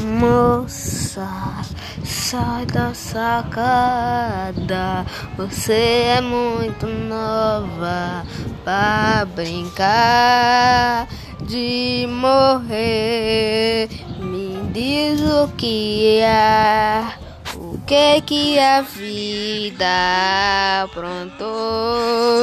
Moça, sai da sacada. Você é muito nova pra brincar de morrer. Me diz o que é, o que que é a vida aprontou.